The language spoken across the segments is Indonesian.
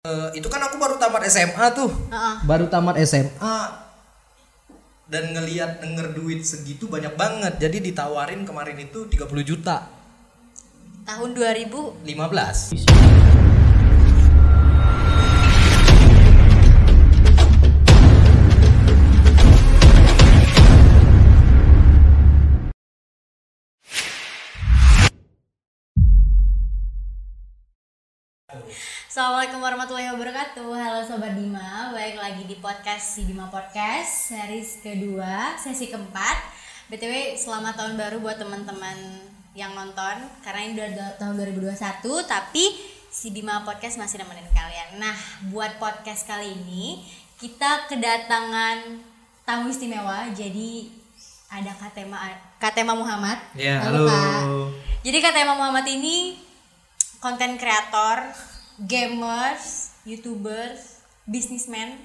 Eh, itu kan aku baru tamat SMA tuh. Heeh. Baru tamat SMA dan ngelihat denger duit segitu banyak banget. Jadi ditawarin kemarin itu 30 juta. Tahun 2000 Assalamualaikum warahmatullahi wabarakatuh. Halo Sobat Dima Balik lagi di podcast Si Dima Podcast Series kedua, sesi keempat. BTW selamat tahun baru buat teman-teman yang nonton Karena ini udah tahun 2021 Tapi Si Dima Podcast masih nemenin kalian. Nah buat podcast kali ini Kita kedatangan tamu istimewa Jadi ada Katema, Katema Muhammad. Ya, Kak. Jadi Katema Muhammad ini konten kreator, gamers, youtubers, businessman.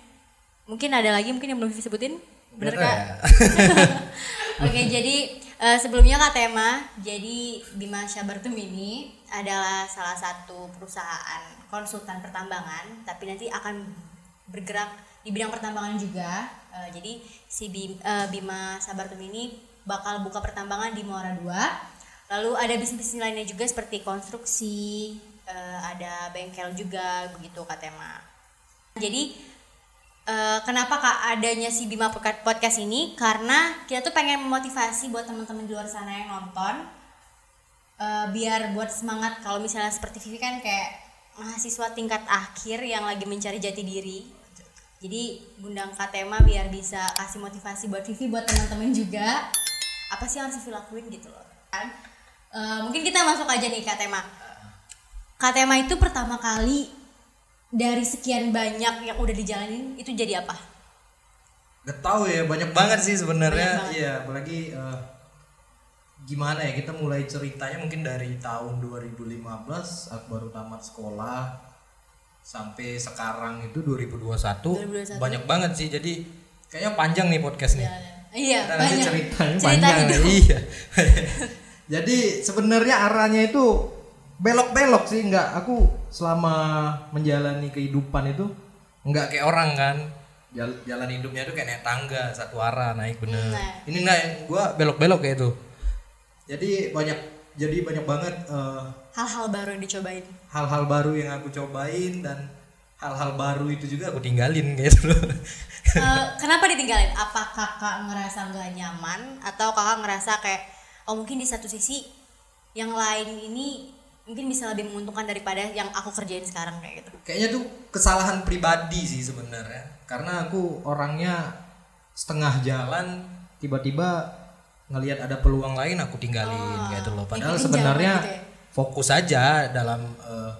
Mungkin ada lagi mungkin yang belum disebutin. Bener Bener kak? ya? Oke jadi eh, sebelumnya kak Tema, jadi Bima Syabartum ini adalah salah satu perusahaan konsultan pertambangan, tapi nanti akan bergerak di bidang pertambangan juga. Eh, jadi si eh, Bima Sabartum ini bakal buka pertambangan di Muara 2. Lalu ada bisnis lainnya juga seperti konstruksi, eh, ada bengkel juga begitu kak Tema. Jadi eh, kenapa kak adanya si Bima Podca- Podcast ini? Karena kita tuh pengen memotivasi buat teman-teman di luar sana yang nonton, eh, biar buat semangat kalau misalnya seperti Vivi kan kayak mahasiswa tingkat akhir yang lagi mencari jati diri. Jadi gundang Kak Tema biar bisa kasih motivasi buat Vivi buat teman-teman juga. Apa sih yang harus Vivi lakuin gitu loh kan? Eh, mungkin kita masuk aja nih Kak Tema. Kak Tema itu pertama kali dari sekian banyak yang udah dijalanin itu jadi apa? Gak tahu ya, banyak banget sih sebenarnya. Iya, apalagi eh, gimana ya kita mulai ceritanya mungkin dari tahun 2015 aku baru tamat sekolah sampai sekarang itu 2021, 2021. banyak banget sih. Jadi kayaknya panjang nih podcast nih. Iya, Kita nanti banyak. ceritanya Cerita panjang. hidup. Iya. Jadi sebenarnya arahnya itu belok-belok sih nggak aku selama menjalani kehidupan itu nggak kayak orang kan Jal- jalan hidupnya itu kayak naik tangga satu arah naik bener Nah. ini nggak gua belok-belok kayak itu jadi banyak jadi banyak banget eh, Hal-hal baru yang dicobain. hal-hal baru yang aku cobain dan hal-hal baru itu juga aku tinggalin gitu loh Eh, kenapa ditinggalin? Apa kakak ngerasa nggak nyaman atau kakak ngerasa kayak oh mungkin di satu sisi yang lain ini mungkin bisa lebih menguntungkan daripada yang aku kerjain sekarang kayak gitu. kayaknya tuh kesalahan pribadi sih sebenarnya. Karena aku orangnya setengah jalan tiba-tiba ngelihat ada peluang lain aku tinggalin gitu loh. Padahal sebenarnya gitu ya? fokus aja dalam eh,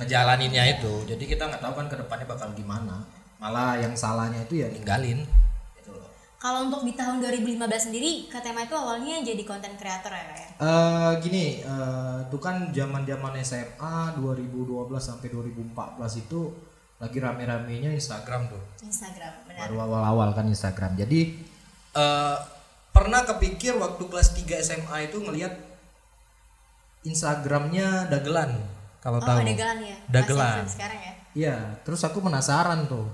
ngejalaninnya itu. Jadi kita nggak tahu kan ke depannya bakal gimana. Malah yang salahnya itu ya ninggalin Kalau untuk di tahun 2015 sendiri, Kak Tema itu awalnya jadi konten kreator ya, Kak ya? Eh, gini eh, itu kan zaman zaman SMA 2012 sampai 2014 itu lagi rame-ramenya Instagram tuh Instagram, benar. baru awal-awal kan Instagram jadi eh, pernah kepikir waktu kelas 3 SMA itu ngelihat Instagramnya dagelan kalau Oh, tahu dagelan ya? Dagelan. Sekarang ya? iya terus aku penasaran tuh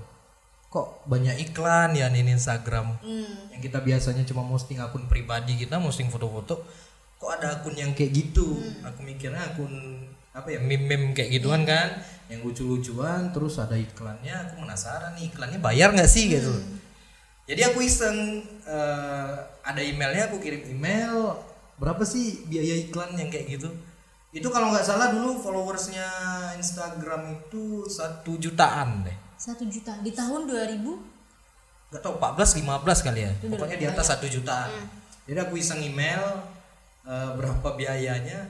kok banyak iklan ya di Instagram. Hmm. yang kita biasanya cuma posting akun pribadi kita posting foto-foto kok ada akun yang kayak gitu? Aku mikirnya akun apa ya meme-meme kayak gituan kan? Yang lucu-lucuan terus ada iklannya aku penasaran nih iklannya bayar nggak sih? Gitu. Jadi aku iseng eh, ada emailnya aku kirim email berapa sih biaya iklan yang kayak gitu? Itu kalau nggak salah dulu followersnya Instagram itu satu jutaan deh Satu juta. Di tahun 2000 nggak tahu 14 15 kali ya. Pokoknya di atas satu jutaan jadi aku iseng email eh, berapa biayanya.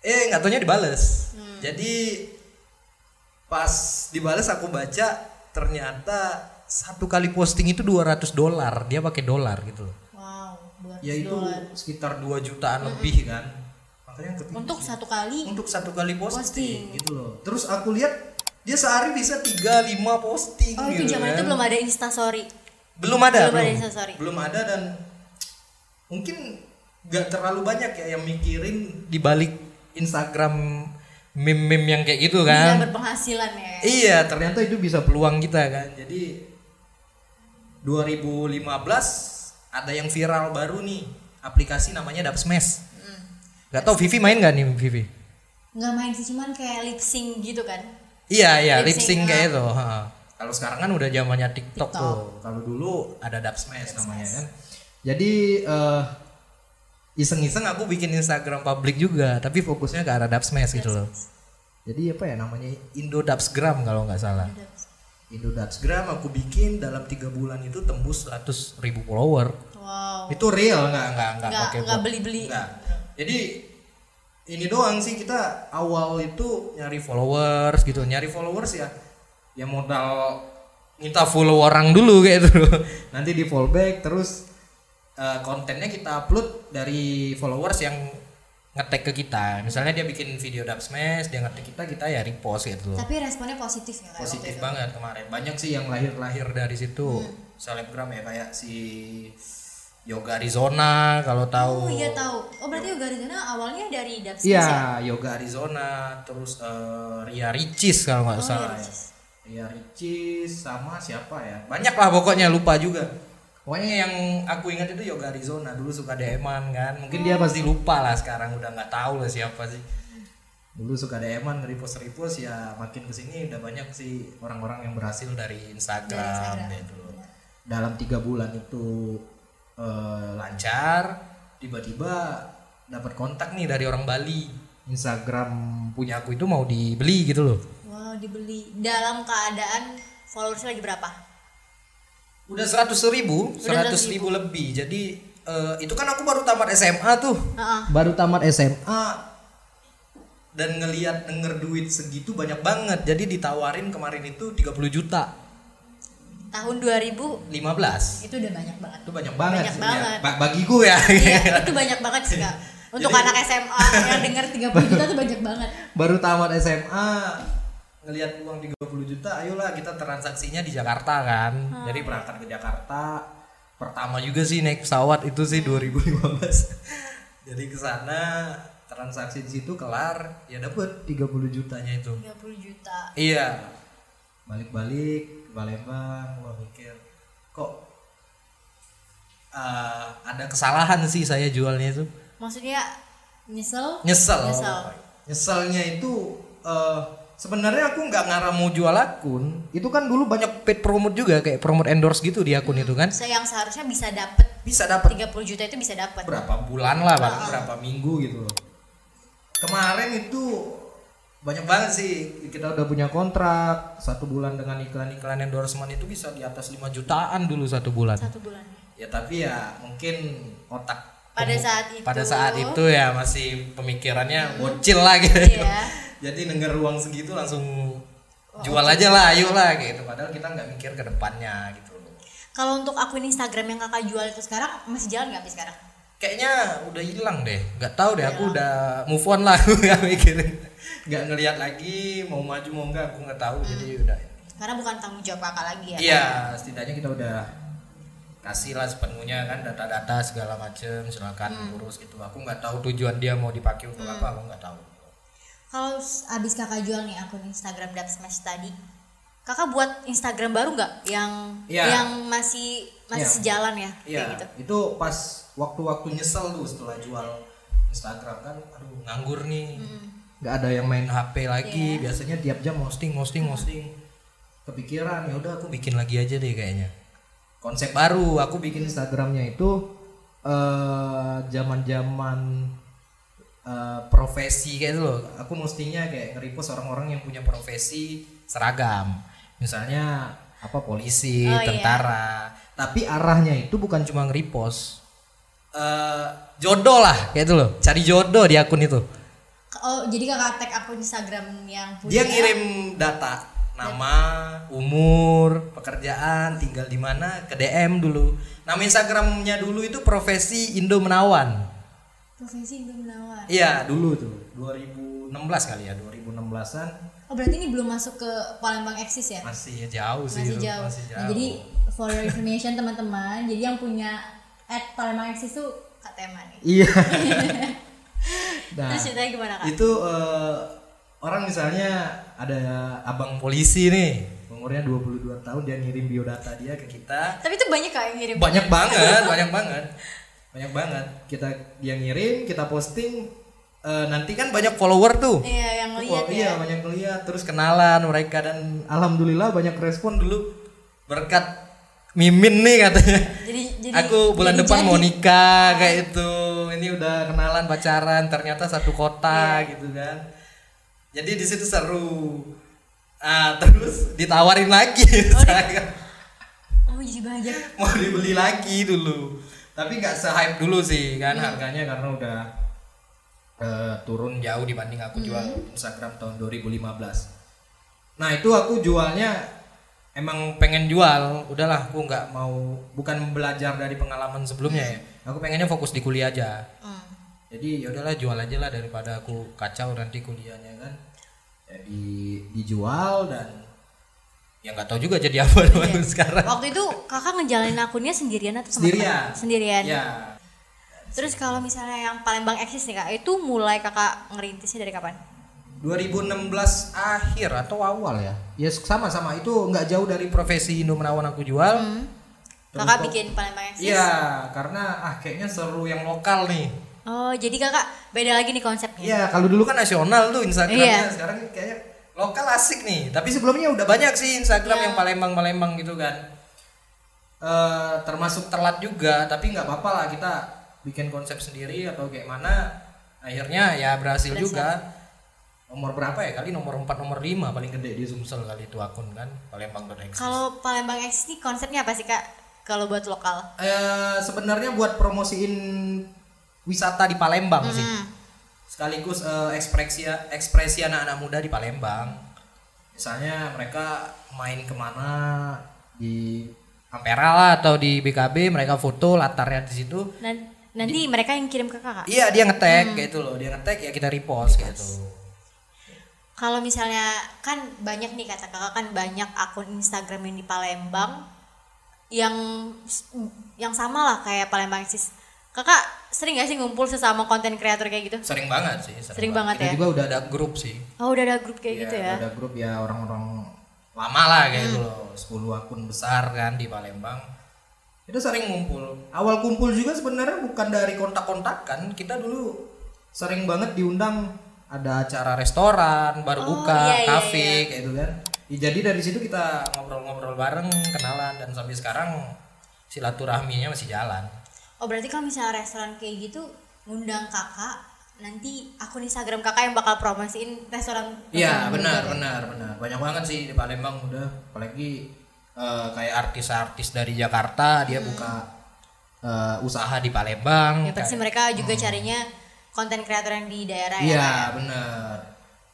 Eh nggak taunya dibales. Jadi pas dibales aku baca ternyata satu kali posting itu 200 dolar. Dia pakai dolar gitu loh. Wow, 200 ya itu sekitar 2 jutaan lebih kan. Makanya Untuk satu kali untuk satu kali posting, Posting. gitu loh. Terus aku lihat dia sehari bisa 3 5 posting Oh itu gitu zaman kan. itu belum ada instastory. Belum ada Belum ada belum, Instastory. belum ada dan mungkin nggak terlalu banyak ya yang mikirin di balik Instagram meme-meme yang kayak gitu bisa kan. berpenghasilan ya. Iya ternyata itu bisa peluang kita kan. Jadi 2015 ada yang viral baru nih aplikasi namanya Dubsmash. Hmm. Gak tau Vivi main gak nih Vivi? Nggak main sih cuman kayak lip sync gitu kan Iya iya lip sync kayak itu. Kalau sekarang kan udah zamannya TikTok, TikTok. tuh. Kalau dulu ada Dubsmash namanya kan. Jadi eh, iseng-iseng aku bikin Instagram publik juga, tapi fokusnya ke arah Dubsmash gitu loh. Jadi apa ya namanya Indo Dubsgram kalau nggak salah. Indo Dubsgram aku bikin dalam tiga bulan itu tembus 100 ribu follower. wow Itu real nggak nggak nggak pakai nggak bot. beli-beli. Nggak. Jadi ini doang sih kita awal itu nyari followers gitu, nyari followers ya ya modal minta follow orang dulu kayak gitu. Nanti di fallback terus eh, kontennya kita upload dari followers yang ngetek ke kita. Misalnya dia bikin video dub smash, dia ngetek kita, kita ya repost gitu tapi responnya positif ya positif itu? banget kemarin banyak sih yang lahir-lahir dari situ selebgram ya kayak si Yoga Arizona kalau tahu. oh iya tahu. Oh berarti Yoga Arizona awalnya dari Iya, ya Yoga Arizona terus eh, Ria Ricis kalau nggak Oh, salah Ria ya. Ricis. Ria Ricis sama siapa ya? Banyak lah pokoknya lupa juga. Pokoknya yang aku ingat itu Yoga Arizona. Dulu suka DM-an kan. Mungkin dia pasti lupa lah sekarang. Udah nggak tahu lah siapa sih. Dulu suka DM-an repost repost ya makin ke sini udah banyak sih orang-orang yang berhasil dari Instagram, Dari Instagram, gitu dalam tiga bulan itu eh, lancar tiba-tiba dapat kontak nih dari orang Bali. Instagram punya aku itu mau dibeli gitu loh. Wow dibeli. Dalam keadaan followersnya lagi berapa? Udah seratus ribu seratus ribu. lebih. Jadi eh, itu kan aku baru tamat SMA tuh. Heeh. baru tamat SMA dan ngelihat denger duit segitu banyak banget. Jadi ditawarin kemarin itu 30 juta tahun 2000 15 itu udah banyak banget. Itu banyak banget Banyak sih, banget. ya. Ba- bagiku ya. Iya itu banyak banget sih kak. Untuk Jadi- anak SMA yang denger 30 juta tuh banyak banget. Baru tamat SMA ngelihat uang 30 juta ayolah kita transaksinya di Jakarta kan. Jadi berangkat ke Jakarta. Pertama juga sih naik pesawat itu sih 2015 jadi ke sana transaksi di situ kelar ya dapet 30 jutanya itu. 30 juta. Iya. Balik-balik Palembang gua mikir kok eh, ada kesalahan sih saya jualnya itu? Maksudnya nyesel? Nyesel. Nyesel. nyeselnya itu eh, sebenarnya aku nggak ngarah mau jual akun. Itu kan dulu banyak paid promote juga kayak promote endorse gitu di akun itu kan. Se- yang seharusnya bisa dapet. Bisa dapat 30 juta itu bisa dapet. Berapa bulan lah paling berapa minggu gitu loh. Kemarin itu banyak banget sih. Kita udah punya kontrak satu bulan dengan iklan-iklan endorsement itu bisa di atas 5 jutaan dulu satu bulan. Satu bulan ya? Tapi ya mungkin otak Pada saat itu. pada saat itu ya masih pemikirannya bocil lah gitu. Iya. jadi denger uang segitu langsung jual aja lah ayo lah gitu. Padahal kita nggak mikir ke depannya gitu kalau untuk akun Instagram yang kakak jual itu sekarang masih jalan nggak sampai sekarang kayaknya udah hilang deh. Nggak tahu deh aku udah move on lah. Nggak mikirin. Nggak ngelihat lagi mau maju mau enggak aku nggak tahu. Jadi udah. Karena bukan tanggung jawab kakak lagi ya? Iya, setidaknya kita udah kasih lah sepenuhnya kan data-data segala macem silakan urus gitu. Aku nggak tahu tujuan dia mau dipakai untuk apa, aku nggak tahu. kalau abis kakak jual nih akun Instagram Dub Smash tadi kakak buat Instagram baru nggak? Yang Iya. yang masih masih Iya. sejalan ya? Iya, kayak gitu. itu pas waktu-waktu nyesel tuh setelah jual Instagram kan, aduh nganggur nih, nggak ada yang main HP lagi. Biasanya tiap jam posting, posting, posting. Kepikiran ya udah aku bikin lagi aja deh kayaknya. Konsep baru, aku bikin Instagramnya itu eh zaman-zaman eh, profesi kayak itu loh. Aku mestinya kayak nge-repost orang-orang yang punya profesi seragam. Misalnya apa polisi, Oh, iya. tentara. Tapi arahnya itu bukan cuma nge-repost. Eh, jodoh lah kayak itu loh. Cari jodoh di akun itu. oh jadi kakak tag akun Instagram yang punya Dia ngirim data nama, umur, pekerjaan, tinggal di mana ke DM dulu. Nama Instagramnya dulu itu profesi Indo Menawan. profesi Indo Menawan Iya, dulu tuh 2016 kali ya, 2016-an oh berarti ini belum masuk ke Palembang Eksis ya masih jauh sih. masih itu, jauh. Masih Nah, jauh. jadi for your information teman-teman, jadi yang punya at Palembang Eksis tuh Kak Tema nih. Iya. nah, Terus ceritanya gimana kak? itu eh, orang misalnya ada abang polisi nih umurnya 22 tahun dia ngirim biodata dia ke kita Tapi itu banyak kak yang ngirim. banyak banget banyak banget banyak banget kita dia ngirim kita posting eh, nanti kan banyak follower tuh Iya yang ngeliat Oh, ya. iya banyak ngeliat terus kenalan mereka dan alhamdulillah banyak respon dulu berkat mimin nih katanya Jadi jadi aku bulan jadi depan jadi. mau nikah kayak itu ini udah kenalan pacaran ternyata satu kota Iya. gitu kan jadi di situ seru ah terus ditawarin lagi saya Oh jadi banyak. mau dibeli lagi dulu tapi nggak se hype dulu sih kan Hmm. harganya karena udah eh, turun jauh dibanding aku jual Hmm. Instagram tahun 2015 nah itu aku jualnya emang pengen jual udahlah aku nggak mau bukan belajar dari pengalaman sebelumnya ya aku pengennya fokus di kuliah aja Hmm. jadi ya udahlah jual aja lah daripada aku kacau nanti kuliahnya kan jadi dijual dan ya nggak tahu juga jadi apa Iya. sekarang Waktu itu kakak ngejalanin akunnya sendirian atau sama Sendirian. teman? Sendirian. ya Terus kalau misalnya yang Palembang eksis nih kak, itu mulai kakak ngerintisnya dari kapan? 2016 akhir atau awal ya ya sama-sama itu nggak jauh dari profesi Indo Menawan aku jual Hmm. Terus Kakak kok- bikin Palembang eksis? iya karena ah kayaknya seru yang lokal nih Oh jadi kakak beda lagi nih konsepnya? iya kalau dulu kan nasional tuh Instagramnya Iya. sekarang kayaknya lokal asik nih tapi sebelumnya udah banyak sih Instagram Iya. yang Palembang Palembang gitu kan Eh termasuk telat juga tapi nggak apa-apa lah kita bikin konsep sendiri atau kayak mana akhirnya ya berhasil, Berhasil. juga nomor berapa ya kali nomor 4 nomor 5 paling gede di Sumsel kali itu akun kan Palembang.exe Kalau Palembang eksis nih konsepnya apa sih kak? Kalau buat lokal? eh sebenarnya buat promosiin wisata di Palembang sih. Hmm. Sekaligus eh, ekspresi ekspresi anak-anak muda di Palembang. Misalnya mereka main ke mana di Ampera lah atau di BKB mereka foto latarnya di situ. Nan- nanti mereka yang kirim ke kakak. Iya dia ngetek kayak itu loh dia ngetek ya kita repost kayak gitu. Kalau misalnya kan banyak nih kata kakak kan banyak akun Instagram yang di Palembang yang yang sama lah kayak Palembang eksis. Kakak sering gak sih ngumpul sesama konten kreator kayak gitu? Sering banget sih. Sering banget Kita ya? juga udah ada grup sih. Oh udah ada grup kayak Iya, gitu ya? Ada grup ya orang-orang lama lah kayak Hmm. gitu loh. 10 akun besar kan di Palembang. Itu sering ngumpul. Awal kumpul juga sebenarnya bukan dari kontak-kontakan. Kita dulu sering banget diundang ada acara restoran, baru Oh, buka, iya, iya, kafe kayak gitu kan. Ya, jadi dari situ kita ngobrol-ngobrol bareng, kenalan dan sampai sekarang silaturahminya masih jalan. Oh berarti kalau misalnya restoran kayak gitu ngundang kakak nanti akun Instagram kakak yang bakal promosiin restoran Iya restoran benar gitu. benar benar banyak banget sih di Palembang udah apalagi eh, kayak artis-artis dari Jakarta dia buka eh, usaha di Palembang. Ya pasti mereka juga carinya konten kreator yang di daerah ya. Iya benar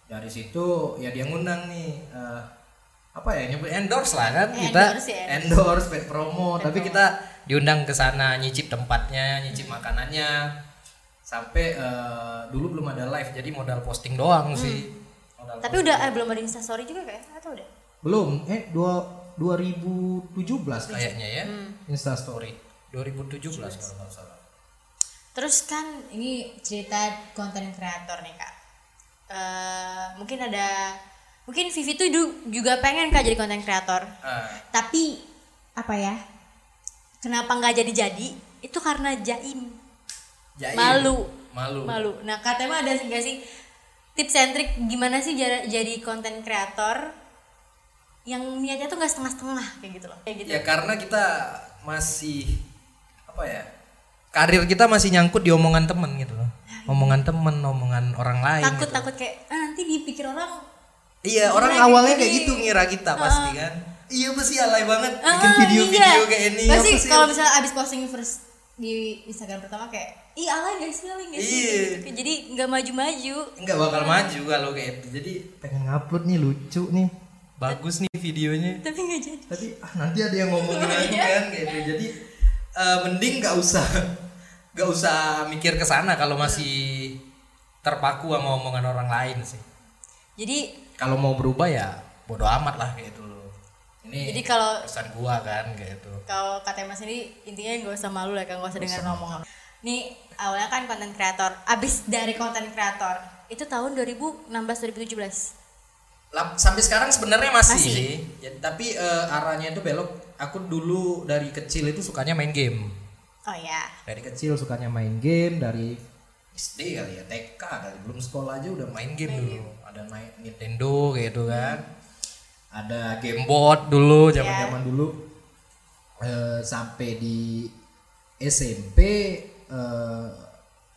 dari situ ya dia ngundang nih eh, apa ya nyebut endorse lah kan Eh, kita endorse ya. endorse paid promo tapi kita diundang ke sana nyicip tempatnya nyicip makanannya sampai eh, dulu belum ada live jadi modal posting doang sih Modal Tapi udah eh, belum ada instastory juga kayak atau udah? Belum, eh dua 2017 kayaknya ya. Hmm. Insta story 2017 kalau nggak salah. Terus kan ini cerita konten kreator nih kak. Eh, mungkin ada mungkin Vivi tuh juga pengen kak jadi konten kreator. Ah, Tapi apa ya? Kenapa nggak jadi-jadi? Itu karena jaim. jaim. Malu. Malu. Malu. Nah katanya ada nggak sih tips and trick gimana sih jadi konten kreator yang niatnya tuh nggak setengah-setengah kayak gitu loh. Kayak gitu. Ya karena kita masih apa ya? Karir kita masih nyangkut di omongan temen gitu loh. Omongan temen, omongan orang lain. takut gitu. takut kayak ah, nanti dipikir orang Iya, orang Gimana awalnya kayak gitu ngira kita pasti kan. Iya pasti alay banget Ah, bikin video-video iya. kayak ini. Pasti kalau misalnya abis posting first di Instagram pertama kayak ih alay gak sih alay gak sih Iya. Gitu. jadi nggak maju-maju nggak bakal maju kalau kayak itu. Jadi pengen ngupload nih lucu nih. Bagus nih videonya. tapi nggak jadi tapi ah, nanti ada yang ngomongin aku kan kayak gitu jadi eh, mending nggak usah nggak usah mikir ke sana kalau masih terpaku sama omongan orang lain sih. Jadi kalau mau berubah ya bodo amat lah kayak itu ini jadi kalau pesan gua kan kayak itu kalau kata mas ini intinya nggak usah malu lah kan nggak usah dengar ngomong. nih awalnya kan konten kreator abis dari konten kreator itu tahun 2016 2017 Lap- sampai sekarang sebenarnya masih, Masih. sih Ya, tapi eh, arahnya itu belok aku dulu dari kecil itu sukanya main game. Oh ya dari kecil sukanya main game dari SD kali ya TK kali. Belum sekolah aja udah main game dulu. ada main Nintendo gitu kan. Ada game board dulu zaman zaman dulu. Eh, sampai di SMP eh,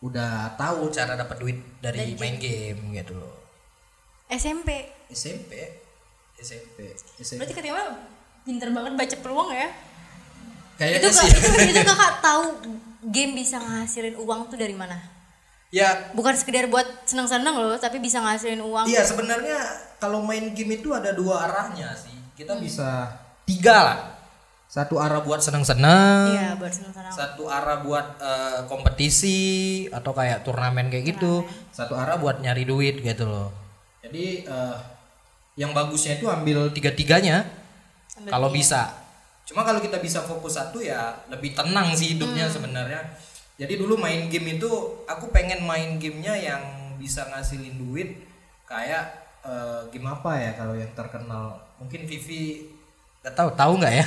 udah tahu cara dapat duit dari main game. gitu. Loh SMP SMP SMP SMP berarti ketika pinter banget baca peluang ya kayaknya itu sih kak, itu, itu kakak tahu game bisa ngasilin uang tuh dari mana ya bukan sekedar buat senang-senang loh tapi bisa ngasilin uang Iya sebenarnya kalau main game itu ada dua arahnya sih. Kita bisa tiga lah. Satu arah buat seneng-seneng. iya buat senang-senang Satu arah buat eh, kompetisi atau kayak turnamen kayak gitu. Satu arah buat nyari duit gitu loh. Jadi eh, yang bagusnya itu ambil tiga-tiganya Kalau bisa. Cuma kalau kita bisa fokus satu ya lebih tenang sih hidupnya sebenarnya. Jadi dulu main game itu aku pengen main gamenya yang bisa ngasilin duit. Kayak eh, game apa ya kalau yang terkenal? Mungkin Vivi nggak tahu tahu nggak ya?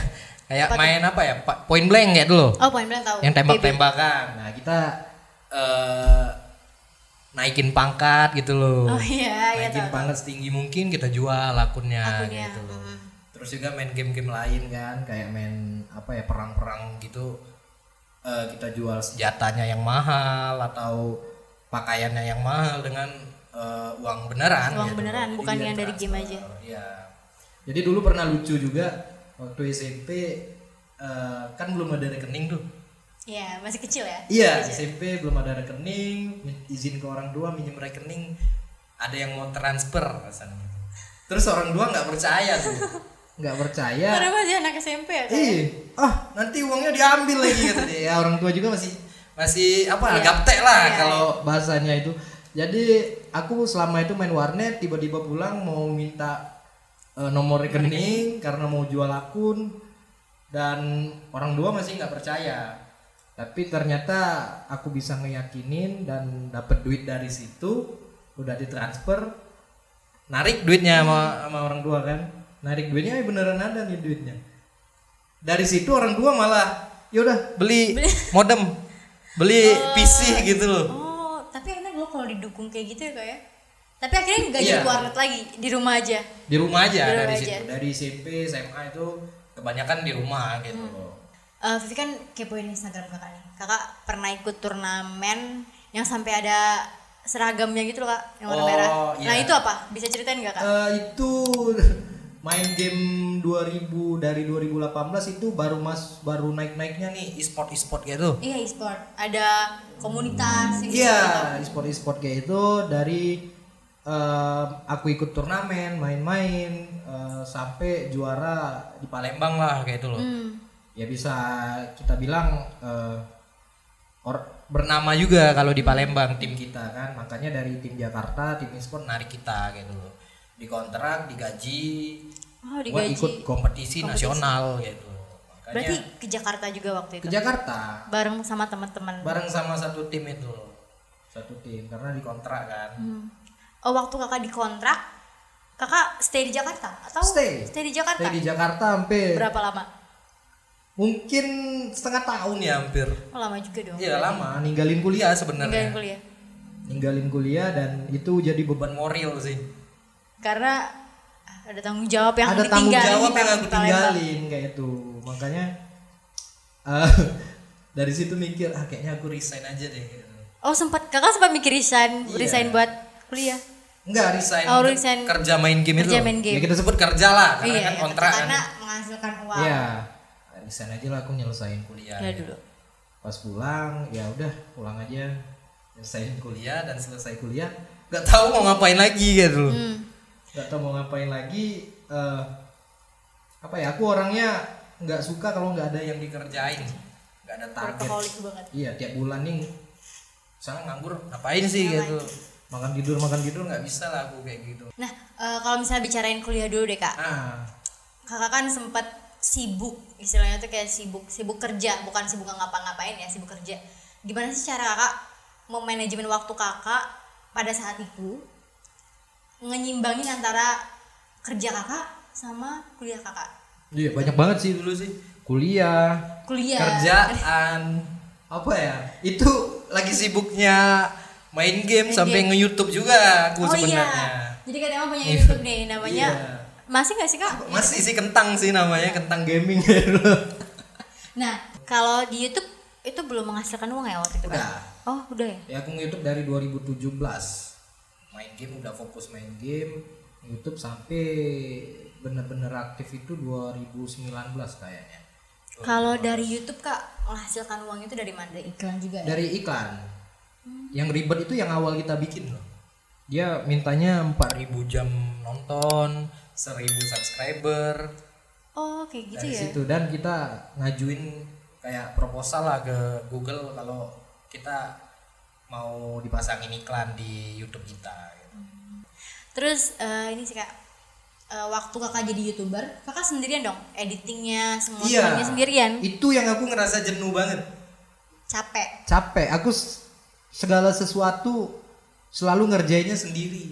Kayak main apa ya? Point blank kayak dulu. Oh poin blank tahu. Yang tembak-tembakan nah kita eh, naikin pangkat gitu loh. Oh iya iya naikin tahu pangkat setinggi mungkin kita jual akunnya, Akunnya, gitu loh. mm. Terus juga main game-game lain kan, kayak main apa ya perang-perang gitu. Eh, kita jual senjatanya yang mahal atau pakaiannya yang mahal dengan eh, uang beneran. Uang gitu beneran, bukan yang dari game aja. Iya. Jadi dulu pernah lucu juga waktu SMP eh, kan belum ada rekening tuh. iya masih kecil ya Iya, SMP belum ada rekening, izin ke orang tua minjem rekening, ada yang mau transfer rasanya. Terus orang tua nggak percaya tuh, nggak percaya. karena masih anak SMP ya Kak? Ih, ah nanti uangnya diambil lagi kata dia. Ya orang tua juga masih masih apa Iya. gaptek lah Iya, kalau bahasanya itu. Jadi aku selama itu main warnet tiba-tiba pulang mau minta eh, nomor rekening karena mau jual akun dan orang tua masih nggak percaya. Tapi ternyata aku bisa ngeyakinin dan dapat duit dari situ udah ditransfer narik duitnya sama, sama orang tua kan narik duitnya eh, beneran ada nih duitnya. Dari situ orang tua malah yaudah beli modem beli PC gitu loh. Oh tapi enak loh kalau didukung kayak gitu ya kak ya. Tapi akhirnya nggak jadi Iya. warnet lagi di rumah aja. Di rumah aja Di rumah dari aja. situ. Dari SMP SMA itu kebanyakan di rumah gitu. Hmm. loh Eh, Vivi kan kepoin Instagram kakak nih. Kakak pernah ikut turnamen yang sampai ada seragamnya gitu loh kak yang warna Oh, merah. Iya. nah itu apa? Bisa ceritain nggak kak? Eh, itu main game 2000 dari 2018 itu baru mas baru naik naiknya nih e-sport e-sport gitu iya e-sport ada komunitas Iya, gitu. e-sport e-sport kayak itu dari eh, aku ikut turnamen, main-main eh, sampai juara di Palembang lah kayak itu loh. Hmm. Ya bisa kita bilang eh, or- bernama juga kalau di Palembang tim kita kan. Makanya dari tim Jakarta, tim e-sport narik kita gitu loh. Dikontrak, digaji, oh buat digaji ikut kompetisi, nasional gitu. Makanya berarti ke Jakarta juga waktu ke itu Jakarta bareng sama teman-teman bareng sama satu tim itu. Satu tim karena dikontrak kan. Hmm. oh waktu kakak dikontrak kakak stay di Jakarta atau Stay. di Jakarta Stay di Jakarta hampir berapa lama mungkin setengah tahun ya hampir. oh, lama juga dong Iya lama, ninggalin kuliah sebenarnya. kuliah Ninggalin kuliah dan itu jadi beban moral sih. Karena ada tanggung jawab yang Ada tanggung jawab yang aku tinggalin kayak itu. Makanya eh, dari situ mikir ah kayaknya aku resign aja deh. oh sempat kakak sempat mikir resign Iya. resign buat kuliah Enggak resign, Oh, resign kerja main game itu. kerja main game. Ya kita sebut kerja lah karena iya kan kontrak kan. karena menghasilkan uang Iya. Resign aja lah aku nyelesain kuliah. ya dulu pas pulang ya udah pulang aja selesai kuliah dan selesai kuliah nggak tahu mau ngapain lagi gitu loh hmm. Nggak tahu mau ngapain lagi eh, apa ya aku orangnya nggak suka kalau nggak ada yang dikerjain. Nggak ada target. Iya tiap bulan nih misalnya nganggur ngapain sih gitu? Makan tidur makan tidur nggak bisa lah aku kayak gitu. Nah eh, kalau misalnya bicarain kuliah dulu deh kak. Ah. Kakak kan sempat sibuk istilahnya tuh kayak sibuk sibuk kerja bukan sibuk ngapa-ngapain ya sibuk kerja. Gimana sih cara kakak memanajemen waktu kakak pada saat itu ngenyimbangin antara kerja kakak sama kuliah kakak. Iya banyak banget sih dulu sih. Kuliah, kuliah. kerjaan, apa ya? Itu lagi sibuknya main game sampai nge-YouTube juga aku oh sebenarnya. iya jadi kak Tema punya YouTube nih namanya. Iya. masih nggak sih kak? Masih sih kentang sih namanya kentang gaming. Nah kalau di YouTube itu belum menghasilkan uang ya waktu itu kan Udah. oh udah ya? Ya aku nge-YouTube dari 2017 main game udah fokus main game YouTube sampai bener-bener aktif itu 2019 kayaknya. Kalau dari YouTube kak menghasilkan uang itu dari mana? Dari iklan juga ya? Dari iklan. Yang ribet itu yang awal kita bikin loh. Dia mintanya 4000 jam nonton 1000 subscriber. Oh kayak gitu dari ya? situ. Dan kita ngajuin kayak proposal lah ke Google kalau kita mau dipasangin iklan di YouTube kita gitu. terus eh, ini sih kak eh, waktu kakak jadi youtuber kakak sendirian dong editingnya semua Iya. semuanya sendirian Itu yang aku ngerasa jenuh banget. capek Capek. Aku segala sesuatu selalu ngerjainnya sendiri.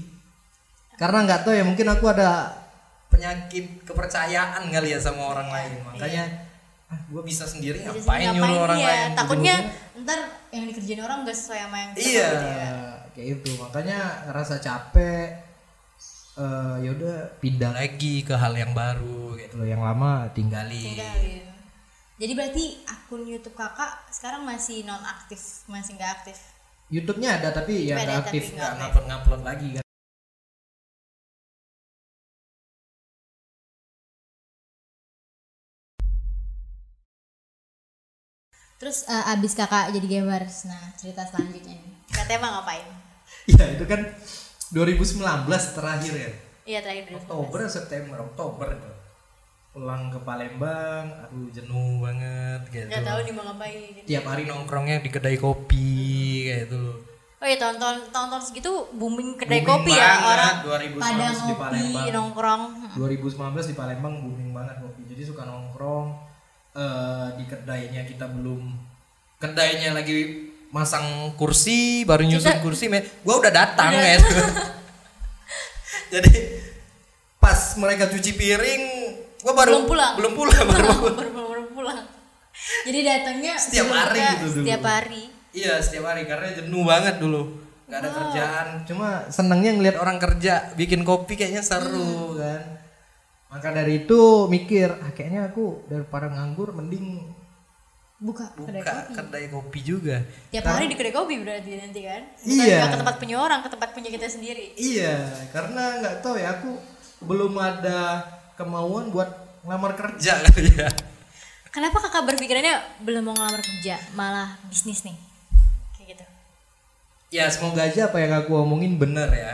Karena nggak tahu ya mungkin aku ada penyakit kepercayaan kali ya sama orang lain. Makanya ah, gue bisa sendiri Jadi ngapain nyuruh orang iya. lain. takutnya Ujung-ujungnya- ntar yang dikerjain orang gak sesuai sama yang kita Iya, gitu ya. kayak itu. Makanya ngerasa capek. Eh ya udah pindah lagi ke hal yang baru gitu loh. Yang lama tinggalin. tinggalin jadi berarti akun YouTube kakak sekarang masih non aktif masih nggak aktif YouTube-nya ada tapi ya nggak aktif, nggak ngupload ngupload lagi kan. Terus eh, abis kakak jadi gamers. Nah cerita selanjutnya nih. Katanya emang ngapain? Iya itu kan 2019 terakhir ya. iya terakhir dulu Oktober September? Oktober itu. Pulang ke Palembang aduh jenuh banget gitu nggak tahu nih mau ngapain. Tiap hari nongkrongnya di kedai kopi kayak itu oh iya tahun-tahun tahun-tahun segitu booming kedai Booming kopi ya banget, orang 2019 pada di ngopi Palembang. nongkrong. 2019 di Palembang booming banget kopi. Jadi suka nongkrong eh, di kedainya kita belum kedainya lagi masang kursi baru nyusun kursi me gua udah datang ya itu jadi pas mereka cuci piring gua baru Belum pulang. belum pulang baru baru baru pulang. Jadi datangnya Setiap hari kita- gitu dulu. setiap hari. Iya setiap hari karena jenuh banget dulu. Nggak ada kerjaan. Cuma senengnya ngeliat orang kerja bikin kopi kayaknya seru kan maka dari itu mikir ah, kayaknya aku daripada nganggur mending buka kedai buka kopi. kedai kopi juga. Tiap hari di kedai kopi berarti nanti kan? Bukan Iya. ke tempat punya orang ke tempat punya kita sendiri. Iya karena nggak tahu ya aku belum ada kemauan buat ngelamar kerja. Kali ya kenapa kakak berpikirannya belum mau ngelamar kerja malah bisnis nih? Kayak gitu. Ya semoga aja apa yang aku omongin bener ya.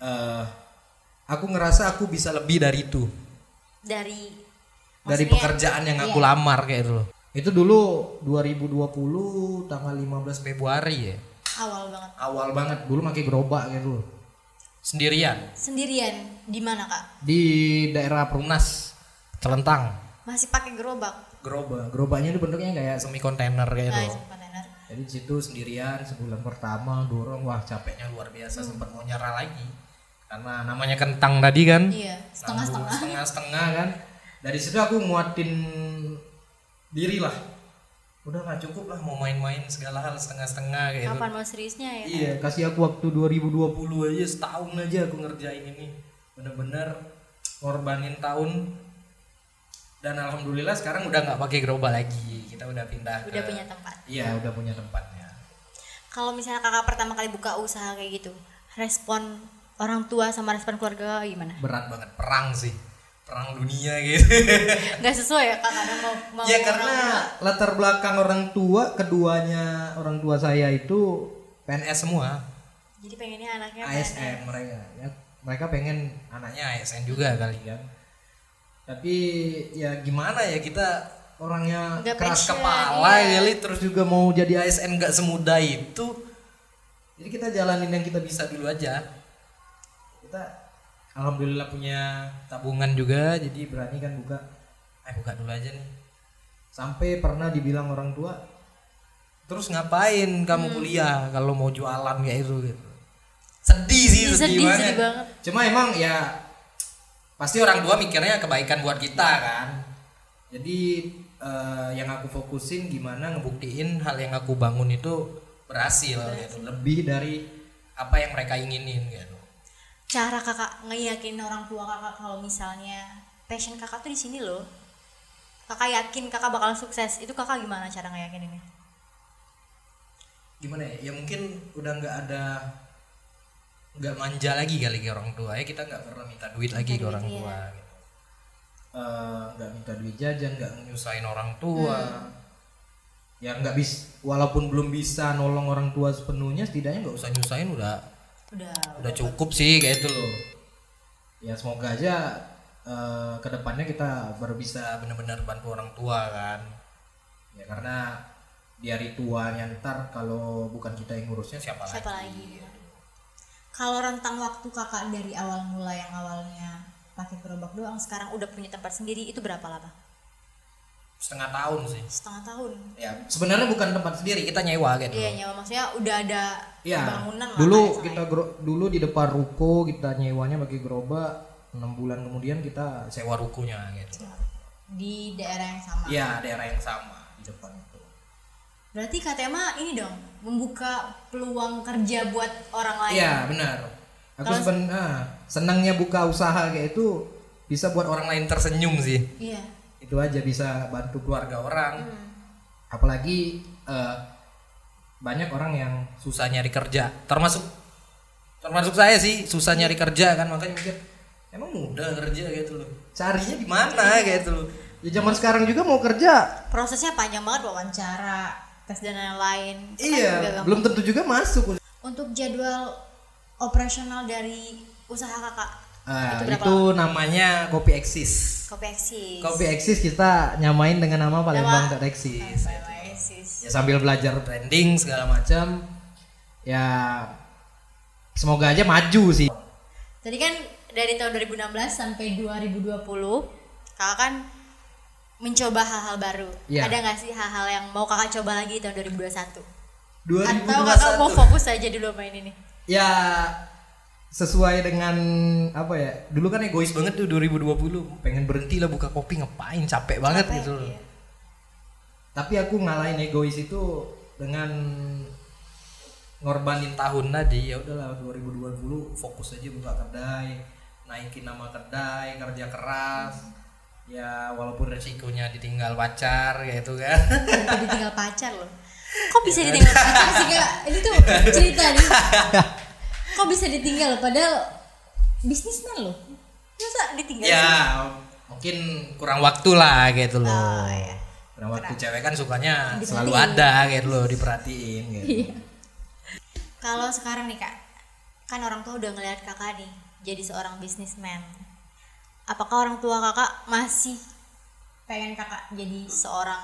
Eh, aku ngerasa aku bisa lebih dari itu dari dari pekerjaan yang aku iya. lamar kayak itu loh. Itu dulu 2020 tanggal 15 Februari ya. awal banget Awal banget dulu pakai gerobak gitu loh. Sendirian sendirian di mana kak di daerah Perumnas Celentang. masih pakai gerobak Gerobak, gerobaknya itu bentuknya kayak semi kontainer kayak nah, itu. kontainer Jadi di situ sendirian sebulan pertama dorong wah capeknya luar biasa sempat mau nyerah lagi. Karena namanya kentang tadi kan. iya setengah setengah setengah setengah kan. Dari situ aku nguatin diri lah. Udah nggak cukup lah mau main-main segala hal setengah-setengah kayak gitu. Kapan mau seriusnya ya? Iya kasih aku waktu 2020 aja setahun aja aku ngerjain ini. Bener-bener ngorbanin tahun. Dan alhamdulillah sekarang udah nggak pakai gerobak lagi. Kita udah pindah udah ke- punya tempat. Iya udah punya tempatnya. Kalau misalnya kakak pertama kali buka usaha kayak gitu respon orang tua sama respon keluarga gimana? Berat banget. Perang sih. Perang dunia gitu. Nggak sesuai ya kak. Kadang mau mau ya karena latar belakang orang tua keduanya orang tua saya itu PNS semua. Jadi pengennya anaknya ASN mereka ya. Mereka pengen anaknya ASN juga kali kan tapi ya gimana ya kita orangnya Nggak keras passion, kepala iya. ya Li. terus juga mau jadi ASN nggak semudah itu. Jadi kita jalanin yang kita bisa dulu aja kita alhamdulillah punya tabungan juga jadi berani kan buka. Eh buka dulu aja nih. Sampai pernah dibilang orang tua terus ngapain kamu kuliah kalau mau jualan kayak itu gitu? Sedih sih Sedih, sedih, banget. sedih banget. cuma emang ya pasti orang tua mikirnya kebaikan buat kita kan. Jadi eh, yang aku fokusin gimana ngebuktiin hal yang aku bangun itu berhasil. gitu. Lebih dari apa yang mereka inginin gitu cara kakak ngeyakin orang tua kakak kalau misalnya passion kakak tuh di sini loh. Kakak yakin kakak bakal sukses. Itu kakak gimana cara ngeyakininnya? Gimana ya? Ya mungkin udah nggak ada nggak manja lagi kali ke orang tua. Ya kita nggak pernah minta duit lagi ke duit, orang iya. tua gitu. Eh, nggak minta duit jajan nggak nyusahin orang tua. Ya nggak bis walaupun belum bisa nolong orang tua sepenuhnya setidaknya nggak usah nyusahin udah udah. Udah cukup sih kayak itu loh. Ya semoga aja eh, ke depannya kita baru bisa benar-benar bantu orang tua kan. Ya karena di hari tuanya ntar kalau bukan kita yang ngurusnya siapa, siapa lagi? lagi? Kalau rentang waktu kakak dari awal mula yang awalnya pakai gerobak doang sekarang udah punya tempat sendiri itu berapa lama setengah tahun sih. Setengah tahun. Ya sebenarnya bukan tempat sendiri kita nyewa gitu. Iya nyawa maksudnya udah ada ya. bangunan lah dulu kayak kita gro- dulu di depan ruko kita nyewanya pakai gerobak enam bulan kemudian kita sewa rukonya gitu. Sana. di daerah yang sama. Iya daerah yang sama di depan itu. Berarti Katema ini dong membuka peluang kerja buat orang lain. Iya benar. Aku seben ah, senangnya buka usaha kayak itu bisa buat orang lain tersenyum sih. iya Itu aja bisa bantu keluarga orang. Apalagi eh, banyak orang yang susah nyari kerja. Termasuk termasuk saya sih susah nyari kerja kan makanya mikir emang mudah kerja gitu loh. Carinya di mana gitu loh. Ya zaman sekarang juga mau kerja prosesnya panjang banget wawancara tes dan lain-lain kan iya belum tentu juga masuk. untuk jadwal operasional dari usaha kakak Ah, Itu itu, namanya kopi eksis. kopi eksis Kopi eksis kita nyamain dengan nama Palembang Tech Eksis. Ya sambil belajar branding segala macam. Ya semoga aja maju sih. Tadi kan dari tahun 2016 sampai 2020 kakak kan mencoba hal-hal baru. Iya. Ada nggak sih hal-hal yang mau kakak coba lagi tahun 2021? 2021. Atau kakak mau fokus aja dulu main ini? Ya sesuai dengan apa ya? Dulu kan egois banget tuh 2020. Pengen berhenti lah buka kopi ngapain? Capek banget Capek, gitu loh. iya. Tapi aku ngalahin egois itu dengan ngorbanin tahun tadi ya udahlah 2020 fokus aja buka kedai naikin nama kedai kerja keras ya walaupun resikonya ditinggal pacar kayak itu kan ditinggal pacar loh. Kok bisa ditinggal pacar sih kak? Ini tuh cerita nih. Kok bisa ditinggal padahal bisnismen loh. Masa ditinggal? ya mungkin kurang waktu lah gitu loh Oh, iya. kurang waktu cewek kan sukanya selalu ada gitu loh diperhatiin gitu Iya. Kalau sekarang nih kak, kan orang tua udah ngeliat kakak nih jadi seorang bisnismen. Apakah orang tua kakak masih pengen kakak jadi seorang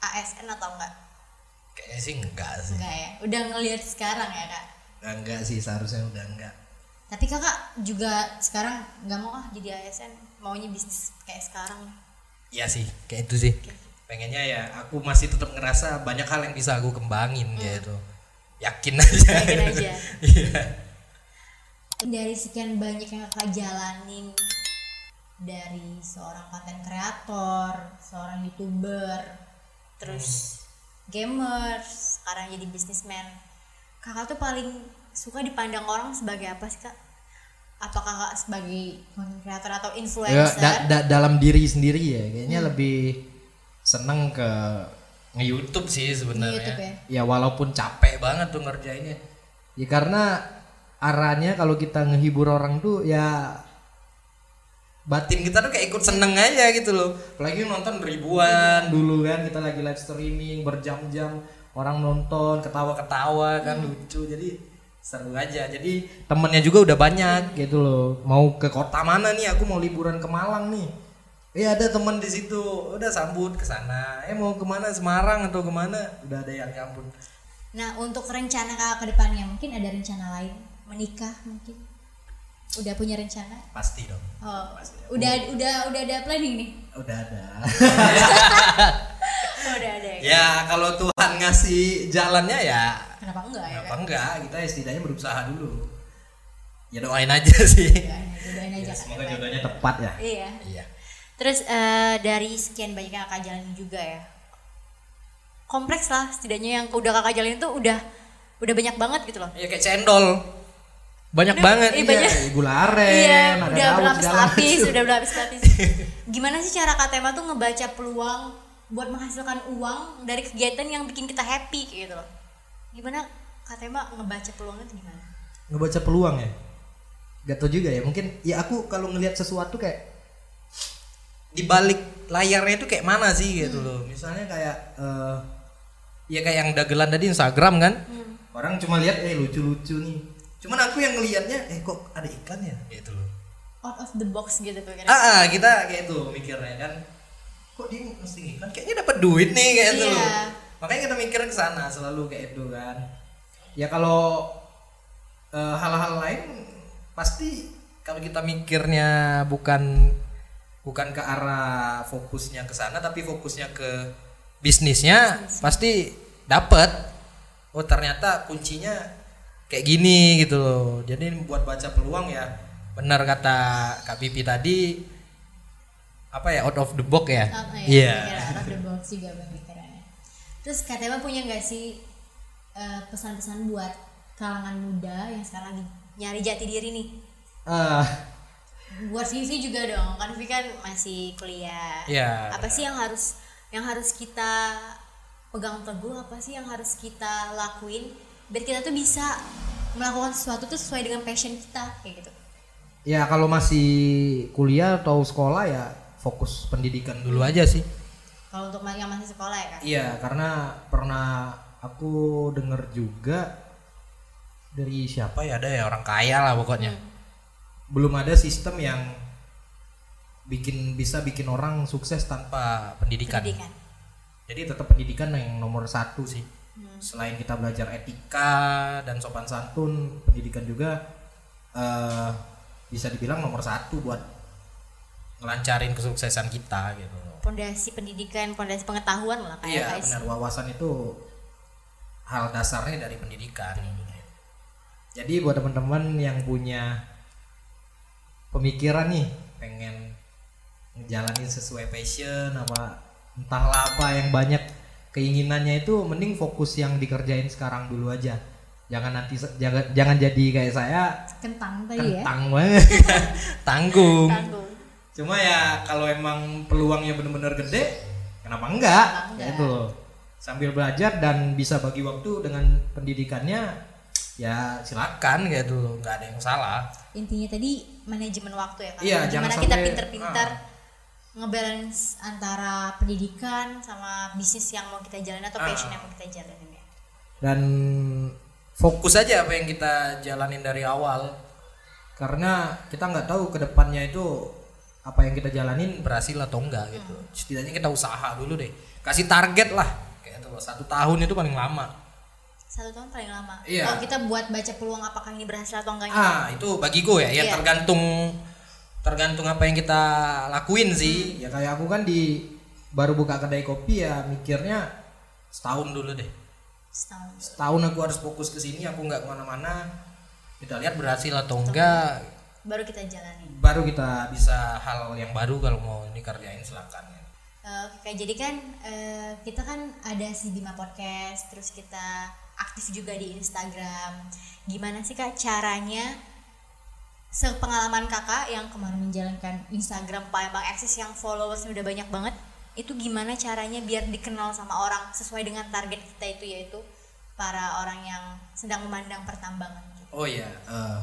ASN atau enggak? kayaknya sih enggak sih Enggak ya, udah ngeliat sekarang ya kak. Enggak, enggak sih seharusnya udah enggak Tapi kakak juga sekarang nggak mau ah jadi ASN, maunya bisnis kayak sekarang. Iya sih, kayak itu sih. Pengennya ya aku masih tetap ngerasa banyak hal yang bisa aku kembangin gitu. Yakin aja. Yakin aja. Iya. Dari sekian banyak yang kakak jalanin dari seorang konten kreator, seorang youtuber, terus gamers, sekarang jadi bisnismen. Kakak tuh paling suka dipandang orang sebagai apa sih kak? Apa kakak sebagai kreator atau Ya, influencer? da- da- dalam diri sendiri ya, kayaknya lebih seneng ke nge-YouTube sih sebenarnya. Ya ya? walaupun capek banget tuh ngerjainnya. Ya karena arahnya kalau kita ngehibur orang tuh ya batin kita tuh kayak ikut seneng aja gitu loh. Apalagi nonton ribuan dulu kan kita lagi live streaming berjam-jam orang nonton ketawa-ketawa kan lucu jadi seru aja jadi temennya juga udah banyak gitu loh mau ke kota mana nih aku mau liburan ke Malang nih Eh ada temen di situ, udah sambut ke sana. Eh mau ke mana Semarang atau ke mana? Udah ada yang nyambut. Nah untuk rencana kakak ke depannya mungkin ada rencana lain menikah mungkin? Udah punya rencana? Pasti dong. Oh, udah udah udah ada planning nih? Udah ada. Oh, udah ada ya? ya kalau Tuhan ngasih jalannya ya Kenapa enggak ya? apa enggak kita ya setidaknya berusaha dulu. ya doain aja sih doain aja doain aja Ya, semoga jodohnya tepat ya iya iya terus eh, dari sekian banyak yang kakak jalanin juga ya kompleks lah setidaknya yang udah kakak jalanin tuh udah udah banyak banget gitu loh ya kayak cendol banyak Udah, banget iya, iya. banyak. gula aren Iya, ada udah daun berlapis-lapis, udah berlapis-lapis. Gimana sih cara Kak Tema tuh ngebaca peluang buat menghasilkan uang dari kegiatan yang bikin kita happy kayak gitu loh. Gimana Kak Tema ngebaca peluangnya tuh gimana? ngebaca peluang ya gak tau juga ya mungkin ya aku kalau ngelihat sesuatu kayak di balik layarnya itu kayak mana sih gitu Hmm. loh misalnya kayak eh, ya kayak yang dagelan tadi Instagram kan Hmm. orang cuma lihat eh lucu-lucu nih cuman aku yang ngelihatnya eh kok ada iklan ya gitu loh Out of the box gitu tuh ah, ah, kita kayak itu mikirnya kan kok dia mesti iklan kayaknya dapat duit nih kayak itu Iya. loh makanya kita mikir ke sana selalu kayak itu kan. Ya kalau Eh, hal-hal lain pasti kalau kita mikirnya bukan bukan ke arah fokusnya ke sana tapi fokusnya ke bisnisnya pasti dapat oh ternyata kuncinya kayak gini gitu loh. Jadi buat baca peluang ya benar kata Kak Pipi tadi apa ya out of the box ya Apa ya? iya Mikir out of the box juga pemikirannya. Terus Tema punya nggak sih eh, pesan-pesan buat kalangan muda yang sekarang lagi nyari jati diri nih? ah buat Vivi juga dong kan Vivi kan masih kuliah Iya, apa sih yang harus yang harus kita pegang teguh apa sih yang harus kita lakuin biar kita tuh bisa melakukan sesuatu tuh sesuai dengan passion kita kayak gitu ya kalau masih kuliah atau sekolah ya fokus pendidikan dulu aja sih. Kalau untuk yang masih sekolah ya kan iya karena pernah aku denger juga dari siapa apa ya ada ya orang kaya lah pokoknya. Belum ada sistem yang bikin bisa bikin orang sukses tanpa pendidikan. Pendidikan. Jadi tetap pendidikan yang nomor satu sih. Hmm. selain kita belajar etika dan sopan santun pendidikan juga eh, bisa dibilang nomor satu buat ngelancarin kesuksesan kita gitu loh. pondasi pendidikan pondasi pengetahuan lah kayak Iya benar wawasan itu hal dasarnya dari pendidikan. jadi buat teman-teman yang punya pemikiran nih pengen ngejalanin sesuai passion apa entahlah apa yang banyak keinginannya itu mending fokus yang dikerjain sekarang dulu aja jangan nanti jangan jangan jadi kayak saya kentang tadi ya kentang banget Tanggung. tanggung cuma ya kalau emang peluangnya bener-bener gede kenapa enggak Kenapa enggak? gitu loh sambil belajar dan bisa bagi waktu dengan pendidikannya ya silakan Kan kayak dulu nggak ada yang salah. intinya tadi manajemen waktu ya kan Iya, gimana kita pinter-pinter ngebalance antara pendidikan sama bisnis yang mau kita jalanin atau Ah. passion yang mau kita jalanin ya dan Fokus aja apa yang kita jalanin dari awal. karena kita nggak tahu ke depannya itu apa yang kita jalanin Berhasil atau enggak gitu. Setidaknya kita usaha dulu deh. Kasih target lah. Kayak tuh satu tahun itu paling lama. satu tahun paling lama Iya. kalau kita buat baca peluang apakah ini berhasil atau enggaknya Ah itu bagiku ya. Ya Iya. tergantung tergantung apa yang kita lakuin sih. ya kayak aku kan di baru buka kedai kopi ya mikirnya Setahun dulu deh. setahun Setahun aku harus fokus ke sini. Aku nggak ke mana-mana. Kita lihat berhasil atau enggak. Baru kita jalanin baru kita Bisa hal yang baru kalau mau ini kerjain silakan. Eh, Oke, jadi kan eh, kita kan ada si Bima Podcast, terus kita aktif juga di Instagram. Gimana sih kak caranya sepengalaman kakak yang kemarin menjalankan Instagram Palembang Eksis yang followersnya udah banyak banget, itu gimana caranya biar dikenal sama orang sesuai dengan target kita itu yaitu para orang yang sedang memandang pertambangan. gitu. Oh iya. eh,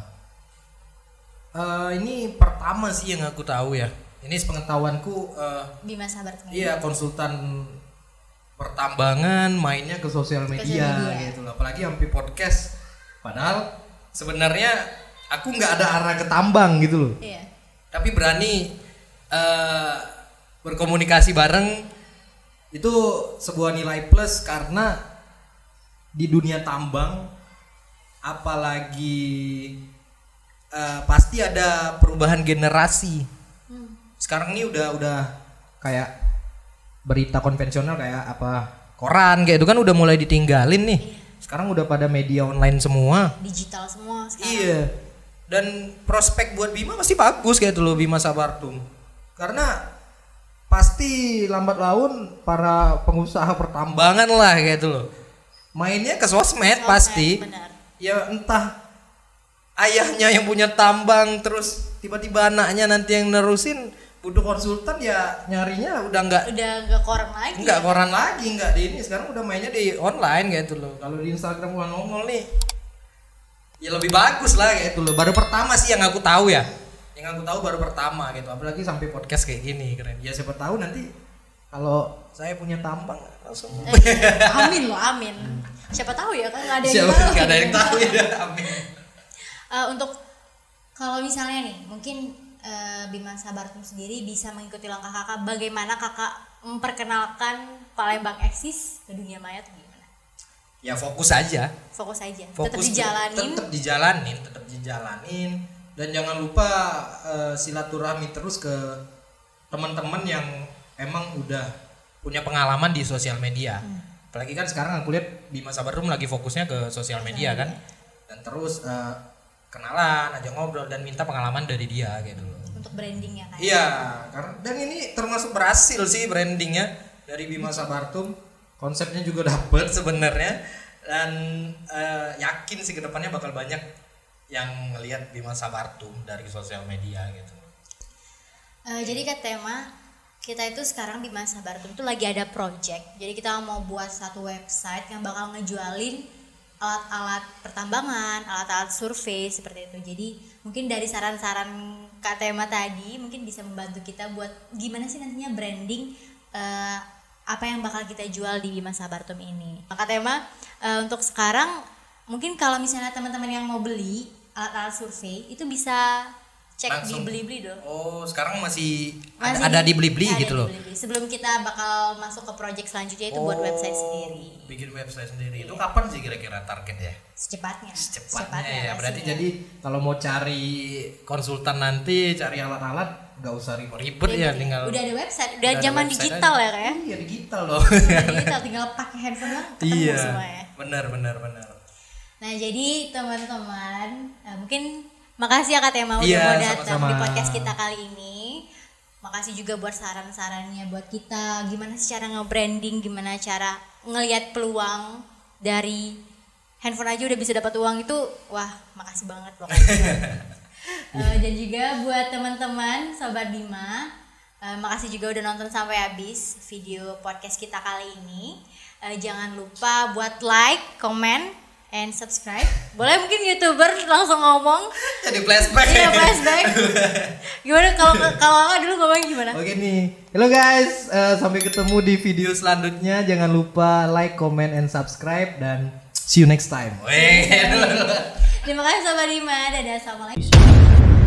eh, ini pertama sih yang aku tahu ya. Ini sepengetahuanku eh, Bima sabar iya konsultan pertambangan mainnya ke sosial media, media. gitu loh. Apalagi sampai podcast. Padahal sebenarnya aku nggak ada arah ke tambang gitu loh. Iya. Tapi berani eh, berkomunikasi bareng itu sebuah nilai plus karena di dunia tambang apalagi eh, pasti ada perubahan generasi. Hmm. Sekarang ini udah udah kayak berita konvensional kayak apa koran kayak itu kan udah mulai ditinggalin nih. sekarang udah pada media online semua Digital semua sekarang. Iya. dan prospek buat Bima pasti bagus kayak itu loh Bima Sabartum karena pasti lambat laun para pengusaha pertambangan lah kayak itu loh mainnya ke sosmed, Sosmed, pasti benar. ya entah ayahnya yang punya tambang terus tiba-tiba anaknya nanti yang nerusin butuh konsultan ya nyarinya udah nggak udah gak koran lagi. Nggak koran lagi nggak di ini. Sekarang udah mainnya di online gitu loh. Kalau di Instagram gua nongol nih ya lebih bagus lah kayak itu loh. Baru pertama sih yang aku tahu ya. Yang aku tahu baru pertama gitu. Apalagi sampai podcast kayak gini keren. Ya siapa tahu nanti kalau saya punya tambang langsung Eh, amin loh amin. Siapa tahu ya kan nggak ada yang siapa tahu. nggak ada yang tahu ya amin Eh, untuk kalau misalnya nih mungkin eh, Bima Sabartum sendiri bisa mengikuti langkah kakak. Bagaimana kakak memperkenalkan Palembang eksis ke dunia maya tuh gimana? Ya fokus aja. Fokus aja. Fokus tetap dijalanin. tetap dijalanin tetap dijalanin. Dan jangan lupa eh, silaturahmi terus ke teman-teman yang emang udah punya pengalaman di sosial media. Apalagi kan sekarang aku lihat Bima Sabarum lagi fokusnya ke sosial media kan. dan terus eh, kenalan aja ngobrol dan minta pengalaman dari dia gitu loh untuk brandingnya kan Iya, karena dan ini termasuk berhasil sih brandingnya dari Bima Sabartum. Konsepnya juga dapet sebenarnya dan eh, yakin sih ke depannya bakal banyak yang ngelihat Bima Sabartum dari sosial media gitu. Eh, jadi ke tema kita itu sekarang di masa Bartum tuh lagi ada project. Jadi kita mau buat satu website yang bakal ngejualin alat-alat pertambangan, alat-alat survei seperti itu. Jadi mungkin dari saran-saran Kak Tema tadi mungkin bisa membantu kita buat gimana sih nantinya branding eh, apa yang bakal kita jual di Bima Sabartum ini. Kak Tema eh, untuk sekarang mungkin kalau misalnya teman-teman yang mau beli alat-alat survei itu bisa cek Langsung. di Blibli dong. Oh, sekarang masih, Masih ada, ada di Blibli ada gitu loh. Blibli. Sebelum kita bakal masuk ke project selanjutnya itu buat website sendiri. Bikin website sendiri. Itu kapan sih kira-kira targetnya? Secepatnya. Secepatnya ya. Berarti pastinya. jadi kalau mau cari konsultan nanti, cari alat-alat nggak usah ribet-ribet ya, tinggal udah ada website, udah ada zaman website digital aja. ya kayak. Iya, digital loh. Udah digital tinggal pakai handphone lah ketemu iya. semuanya. Benar, benar, benar. Nah, jadi teman-teman, eh, mungkin makasih ya Kak Tema udah Iya, mau datang di podcast kita kali ini. Makasih juga buat saran-sarannya buat kita gimana sih cara nge-branding, gimana cara ngelihat peluang dari handphone aja udah bisa dapat uang itu. Wah, makasih banget loh. Eh, dan juga buat teman-teman sobat Bima, eh, makasih juga udah nonton sampai habis video podcast kita kali ini. Eh, jangan lupa buat like, comment, and subscribe. Boleh mungkin youtuber langsung ngomong. Jadi flashback. Iya flashback. Gimana kalau kalau kakak dulu ngomong gimana? Oke nih, hello guys, Eh, sampai ketemu di video selanjutnya. Jangan lupa like, comment, and subscribe dan see you next time. Terima kasih sobat Bima. Dadah assalamualaikum.